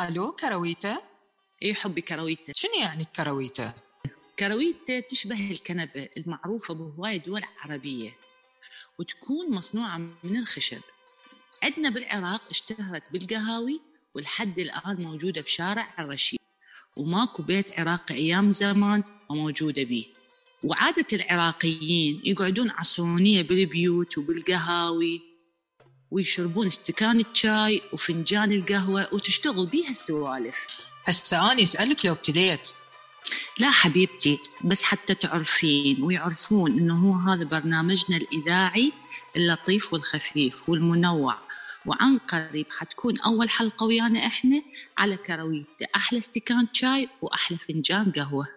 ألو كرويتة؟ إيه حبي كرويتة. شنو يعني كرويتة؟ كرويتة تشبه الكنبه المعروفه بهواي دول عربية وتكون مصنوعة من الخشب. عندنا بالعراق اشتهرت بالقهاوي ولحد الآن موجودة بشارع الرشيد وماكو بيت عراقي أيام زمان وموجوده بيه. وعادة العراقيين يقعدون عصرونية بالبيوت وبالقهاوي ويشربون استكان الشاي وفنجان القهوة وتشتغل بيها السوالف. هسه أنا أسألك لو ابتديت لا حبيبتي بس حتى تعرفين ويعرفون إنه هو هذا برنامجنا الإذاعي اللطيف والخفيف والمنوع. وعن قريب حتكون أول حلقة ويانا إحنا على كرويته أحلى استكان شاي وأحلى فنجان قهوة.